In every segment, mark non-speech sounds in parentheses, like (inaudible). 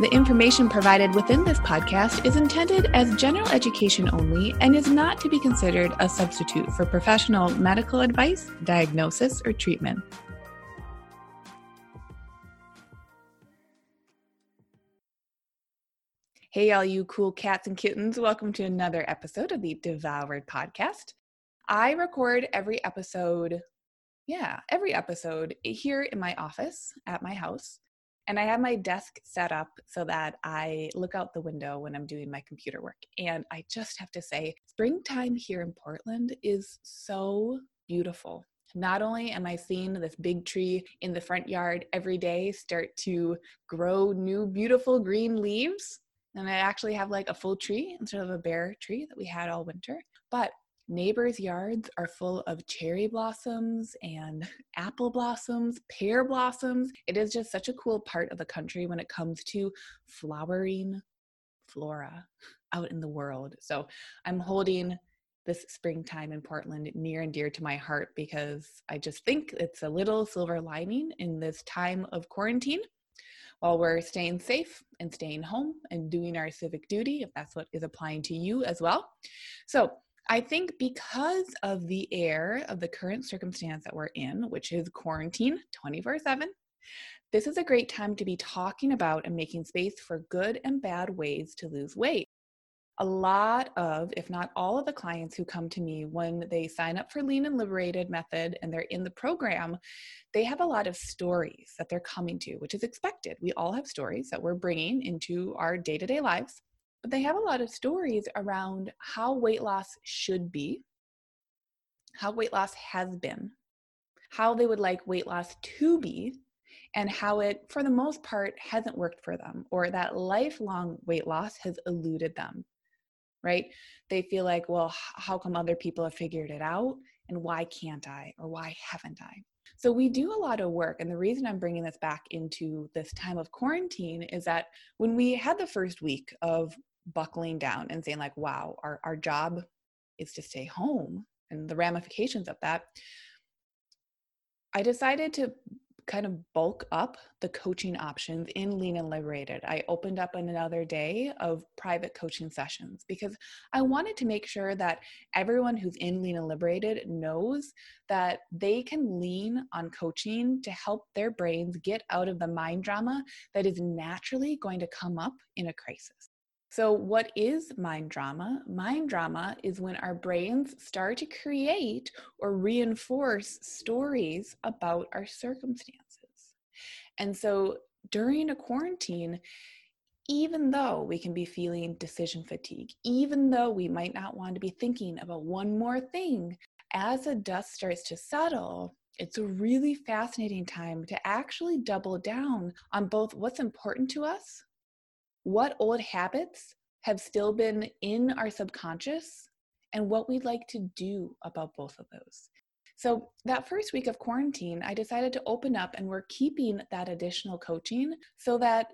The information provided within this podcast is intended as general education only and is not to be considered a substitute for professional medical advice, diagnosis, or treatment. Hey, all you cool cats and kittens, welcome to another episode of the Devoured podcast. I record every episode, yeah, every episode here in my office at my house. And I have my desk set up so that I look out the window when I'm doing my computer work. And I just have to say, springtime here in Portland is so beautiful. Not only am I seeing this big tree in the front yard every day start to grow new, beautiful green leaves, and I actually have like a full tree instead of a bare tree that we had all winter. But neighbors' yards are full of cherry blossoms and apple blossoms, pear blossoms. It is just such a cool part of the country when it comes to flowering flora out in the world. So I'm holding this springtime in Portland near and dear to my heart because I just think it's a little silver lining in this time of quarantine while we're staying safe and staying home and doing our civic duty, if that's what is applying to you as well. So, I think because of the air of the current circumstance that we're in, which is quarantine 24 7, this is a great time to be talking about and making space for good and bad ways to lose weight a lot of, if not all of the clients who come to me when they sign up for Lean and Liberated method and they're in the program, they have a lot of stories that they're coming to, which is expected. We all have stories that we're bringing into our day to day lives, but they have a lot of stories around how weight loss should be, how weight loss has been, how they would like weight loss to be, and how it, for the most part, hasn't worked for them, or that lifelong weight loss has eluded them right? They feel like, well, how come other people have figured it out? And why can't I? Or why haven't I? So we do a lot of work. And the reason I'm bringing this back into this time of quarantine is that when we had the first week of buckling down and saying, like, wow, our, our job is to stay home and the ramifications of that, I decided to kind of bulk up the coaching options in Lean and Liberated. I opened up another day of private coaching sessions because I wanted to make sure that everyone who's in Lean and Liberated knows that they can lean on coaching to help their brains get out of the mind drama that is naturally going to come up in a crisis. So, what is mind drama? Mind drama is when our brains start to create or reinforce stories about our circumstances. And so, during a quarantine, even though we can be feeling decision fatigue, even though we might not want to be thinking about one more thing, as the dust starts to settle, it's a really fascinating time to actually double down on both what's important to us what old habits have still been in our subconscious and what we'd like to do about both of those. So, that first week of quarantine, I decided to open up and we're keeping that additional coaching so that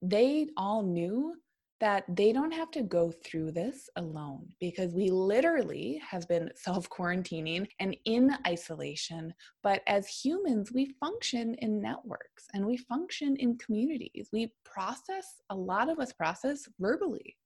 they all knew that they don't have to go through this alone because we literally have been (laughs) self quarantining and in isolation. But as humans, we function in networks and we function in communities. We process, a lot of us process verbally.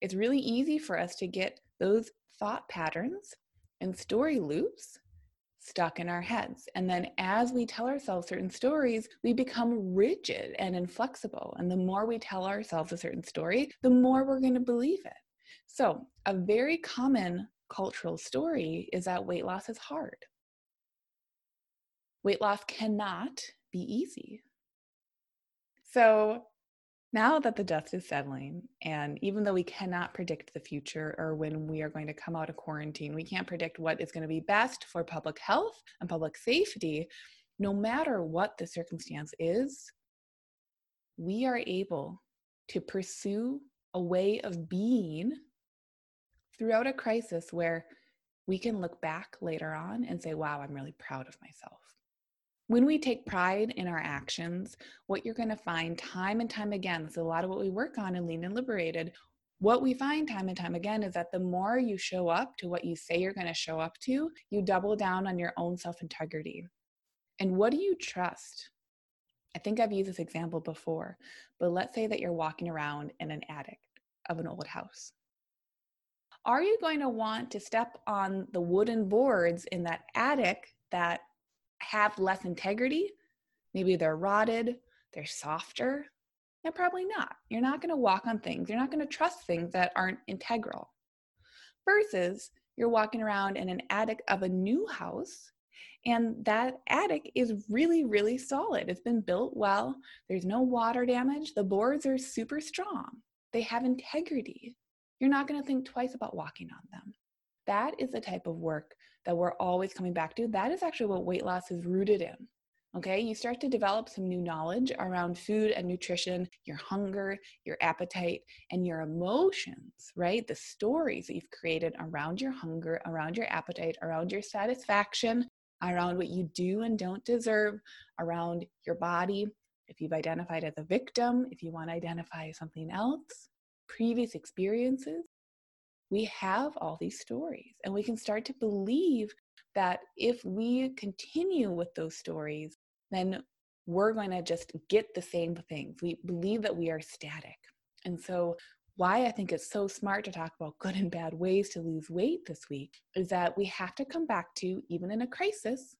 It's really easy for us to get those thought patterns and story loops stuck in our heads. And then as we tell ourselves certain stories, we become rigid and inflexible. And the more we tell ourselves a certain story, the more we're going to believe it. So, a very common cultural story is that weight loss is hard. Weight loss cannot be easy. So, now that the dust is settling, and even though we cannot predict the future or when we are going to come out of quarantine, we can't predict what is going to be best for public health and public safety, no matter what the circumstance is, we are able to pursue a way of being throughout a crisis where we can look back later on and say, wow, I'm really proud of myself. When we take pride in our actions, what you're going to find time and time again, this is a lot of what we work on in Lean and Liberated. What we find time and time again is that the more you show up to what you say you're going to show up to, you double down on your own self integrity. And what do you trust? I think I've used this example before, but let's say that you're walking around in an attic of an old house. Are you going to want to step on the wooden boards in that attic that have less integrity? Maybe they're rotted, they're softer. And probably not. You're not going to walk on things, you're not going to trust things that aren't integral. Versus you're walking around in an attic of a new house and that attic is really, really solid. It's been built well. There's no water damage. The boards are super strong. They have integrity. You're not going to think twice about walking on them. That is the type of work that we're always coming back to. That is actually what weight loss is rooted in. Okay, you start to develop some new knowledge around food and nutrition, your hunger, your appetite, and your emotions, right? The stories that you've created around your hunger, around your appetite, around your satisfaction, around what you do and don't deserve, around your body. If you've identified as a victim, if you want to identify something else, previous experiences, we have all these stories and we can start to believe that if we continue with those stories, then we're going to just get the same things. We believe that we are static. And so why I think it's so smart to talk about good and bad ways to lose weight this week is that we have to come back to, even in a crisis,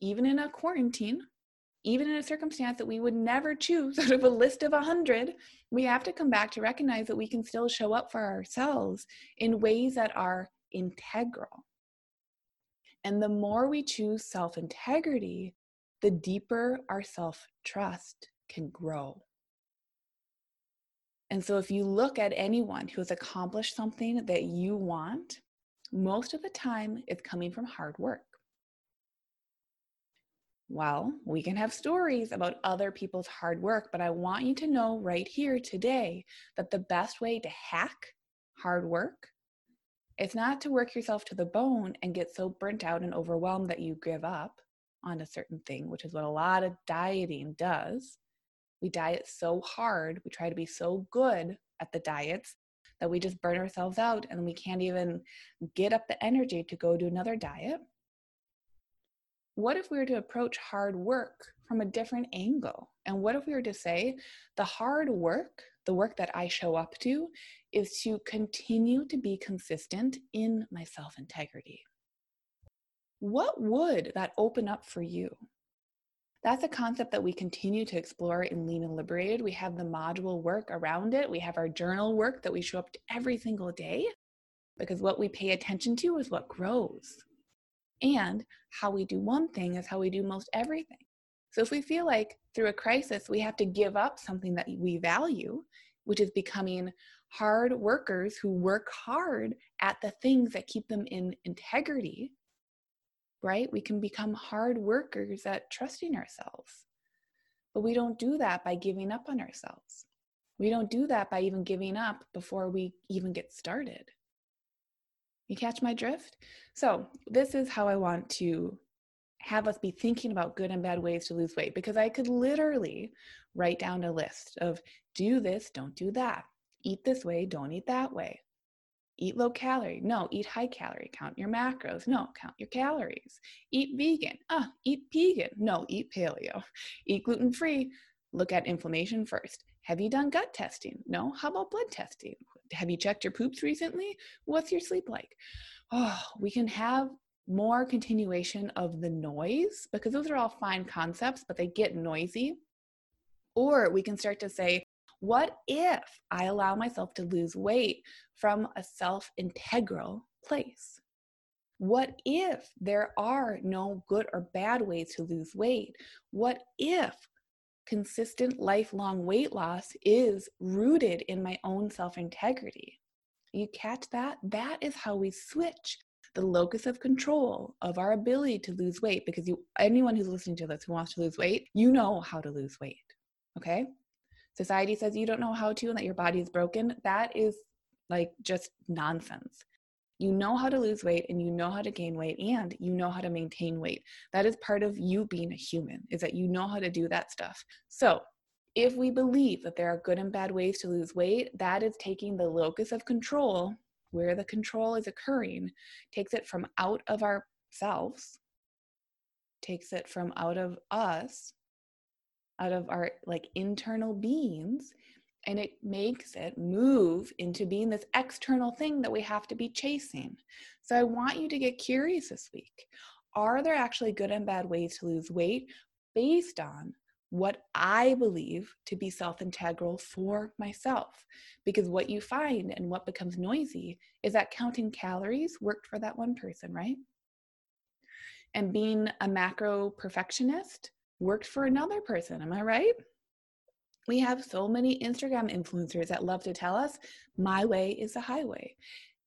even in a quarantine, even in a circumstance that we would never choose (laughs) out of a list of a 100, we have to come back to recognize that we can still show up for ourselves in ways that are integral. And the more we choose self integrity, the deeper our self trust can grow. And so, if you look at anyone who has accomplished something that you want, most of the time it's coming from hard work. Well, we can have stories about other people's hard work, but I want you to know right here today that the best way to hack hard work is not to work yourself to the bone and get so burnt out and overwhelmed that you give up on a certain thing, which is what a lot of dieting does we diet so hard, we try to be so good at the diets that we just burn ourselves out and we can't even get up the energy to go do another diet. What if we were to approach hard work from a different angle? And what if we were to say, the hard work, the work that I show up to, is to continue to be consistent in my self integrity? What would that open up for you? That's a concept that we continue to explore in Lean and Liberated. We have the module work around it. We have our journal work that we show up to every single day because what we pay attention to is what grows. And how we do one thing is how we do most everything. So if we feel like through a crisis we have to give up something that we value, which is becoming hard workers who work hard at the things that keep them in integrity, right? We can become hard workers at trusting ourselves. But we don't do that by giving up on ourselves. We don't do that by even giving up before we even get started. You catch my drift? So, this is how I want to have us be thinking about good and bad ways to lose weight because I could literally write down a list of do this, don't do that. Eat this way, don't eat that way eat low calorie. No, eat high calorie. Count your macros. No, count your calories. Eat vegan. Ah, eat vegan. No, eat paleo. (laughs) Eat gluten free. Look at inflammation first. Have you done gut testing? No. How about blood testing? Have you checked your poops recently? What's your sleep like? Oh, we can have more continuation of the noise because those are all fine concepts, but they get noisy. Or we can start to say, What if I allow myself to lose weight from a self integral place? What if there are no good or bad ways to lose weight? What if consistent lifelong weight loss is rooted in my own self integrity? You catch that? That is how we switch the locus of control of our ability to lose weight because you anyone who's listening to this who wants to lose weight, you know how to lose weight. Okay? Society says you don't know how to and that your body is broken. That is like just nonsense. You know how to lose weight and you know how to gain weight and you know how to maintain weight. That is part of you being a human, is that you know how to do that stuff. So, if we believe that there are good and bad ways to lose weight, that is taking the locus of control, where the control is occurring, takes it from out of ourselves, takes it from out of us, out of our like internal beings, and it makes it move into being this external thing that we have to be chasing. So I want you to get curious this week. Are there actually good and bad ways to lose weight based on what I believe to be self integral for myself? Because what you find and what becomes noisy is that counting calories worked for that one person, right? And being a macro perfectionist worked for another person, am I right? We have so many Instagram influencers that love to tell us, my way is the highway.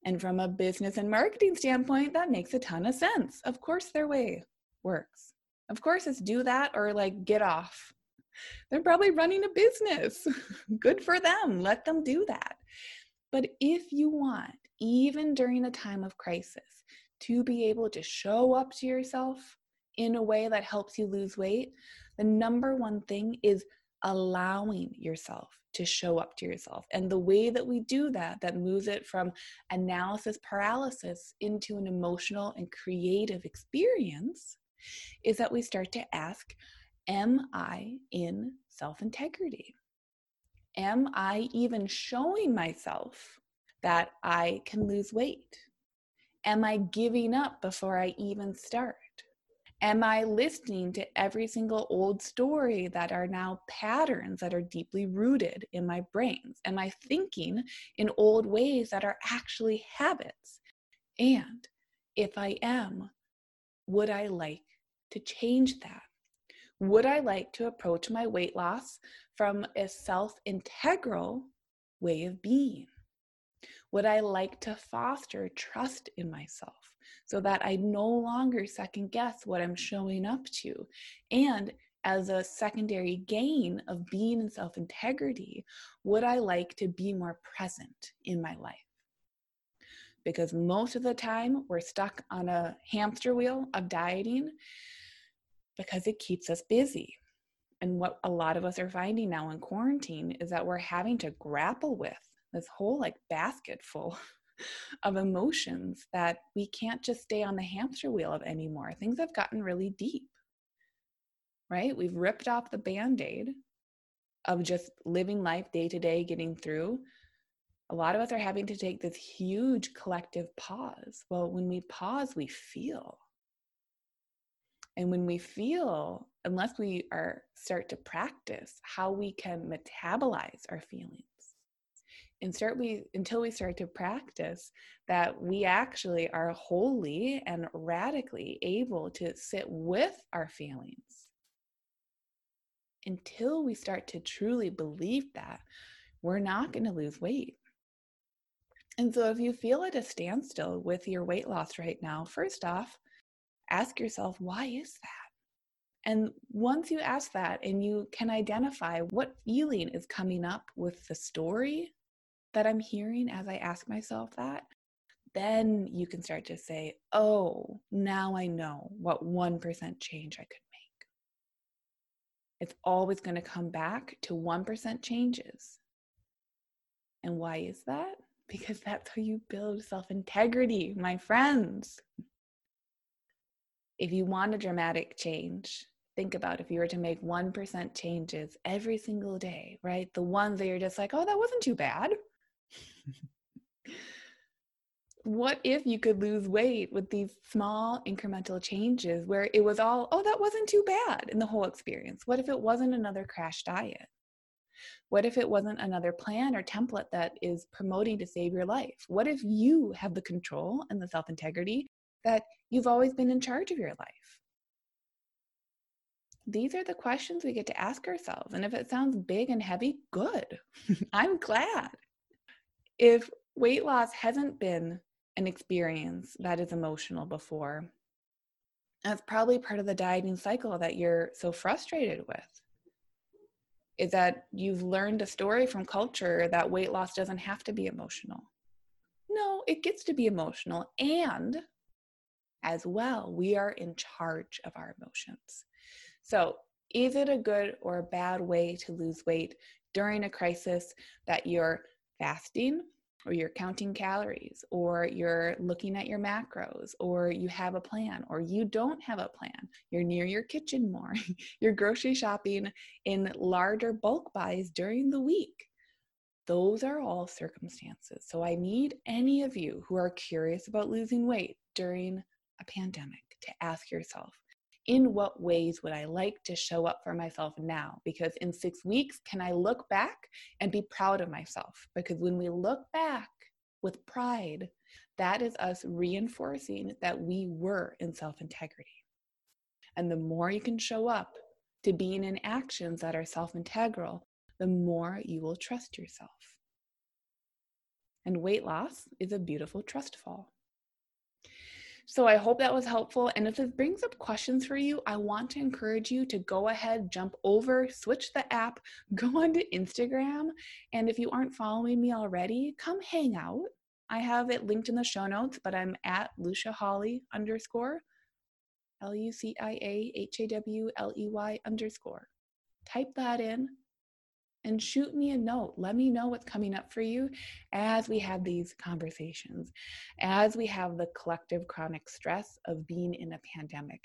And from a business and marketing standpoint, that makes a ton of sense. Of course, their way works. Of course, it's do that or like get off. They're probably running a business. (laughs) Good for them. Let them do that. But if you want, even during a time of crisis, to be able to show up to yourself in a way that helps you lose weight, the number one thing is allowing yourself to show up to yourself. And the way that we do that, that moves it from analysis paralysis into an emotional and creative experience, is that we start to ask, Am I in self integrity? Am I even showing myself that I can lose weight? Am I giving up before I even start? Am I listening to every single old story that are now patterns that are deeply rooted in my brains? Am I thinking in old ways that are actually habits? And if I am, would I like to change that? Would I like to approach my weight loss from a self integral way of being? Would I like to foster trust in myself? So that I no longer second guess what I'm showing up to. And as a secondary gain of being in self integrity, would I like to be more present in my life? Because most of the time we're stuck on a hamster wheel of dieting because it keeps us busy. And what a lot of us are finding now in quarantine is that we're having to grapple with this whole like basket full of emotions that we can't just stay on the hamster wheel of anymore. Things have gotten really deep, right? We've ripped off the band aid of just living life day to day, getting through. A lot of us are having to take this huge collective pause. Well, when we pause, we feel. And when we feel, unless we are start to practice how we can metabolize our feelings, and start we until we start to practice that we actually are wholly and radically able to sit with our feelings. Until we start to truly believe that we're not going to lose weight. And so if you feel at a standstill with your weight loss right now first off ask yourself why is that? And once you ask that and you can identify what feeling is coming up with the story that I'm hearing as I ask myself that, then you can start to say, oh, now I know what 1% change I could make. It's always going to come back to 1% changes. And why is that? Because that's how you build self integrity, my friends. If you want a dramatic change, think about if you were to make 1% changes every single day, right? The ones that you're just like, oh, that wasn't too bad what if you could lose weight with these small incremental changes where it was all, oh, that wasn't too bad in the whole experience? What if it wasn't another crash diet? What if it wasn't another plan or template that is promoting to save your life? What if you have the control and the self integrity that you've always been in charge of your life? These are the questions we get to ask ourselves. And if it sounds big and heavy, good. (laughs) I'm glad. If weight loss hasn't been an experience that is emotional before, that's probably part of the dieting cycle that you're so frustrated with. Is that you've learned a story from culture that weight loss doesn't have to be emotional. No, it gets to be emotional. And as well, we are in charge of our emotions. So, is it a good or a bad way to lose weight during a crisis that you're fasting or you're counting calories or you're looking at your macros or you have a plan or you don't have a plan? You're near your kitchen more, (laughs) you're grocery shopping in larger bulk buys during the week. Those are all circumstances. So I need any of you who are curious about losing weight during a pandemic to ask yourself in what ways would I like to show up for myself now? Because in six weeks, can I look back and be proud of myself? Because when we look back with pride, that is us reinforcing that we were in self integrity. And the more you can show up to being in actions that are self integral, the more you will trust yourself. And weight loss is a beautiful trust fall. So I hope that was helpful. And if this brings up questions for you, I want to encourage you to go ahead, jump over, switch the app, (laughs) go onto Instagram. And if you aren't following me already, come hang out. I have it linked in the show notes, but I'm at Lucia Hawley underscore L U C I A H A W L E Y underscore. Type that in and shoot me a note. Let me know what's coming up for you as we have these conversations, as we have the collective chronic stress of being in a pandemic,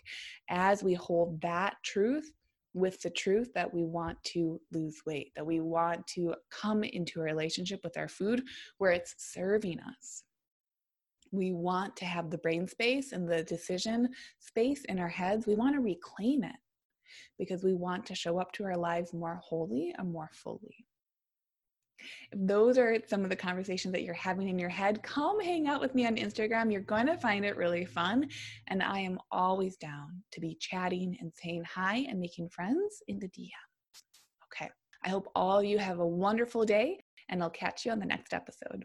as we hold that truth with the truth that we want to lose weight, that we want to come into a relationship with our food where it's serving us. We want to have the brain space and the decision space in our heads. We want to reclaim it because we want to show up to our lives more wholly and more fully. If those are some of the conversations that you're having in your head, come hang out with me on Instagram. You're going to find it really fun. And I am always down to be chatting and saying hi and making friends in the DM. Okay. I hope all you have a wonderful day, and I'll catch you on the next episode.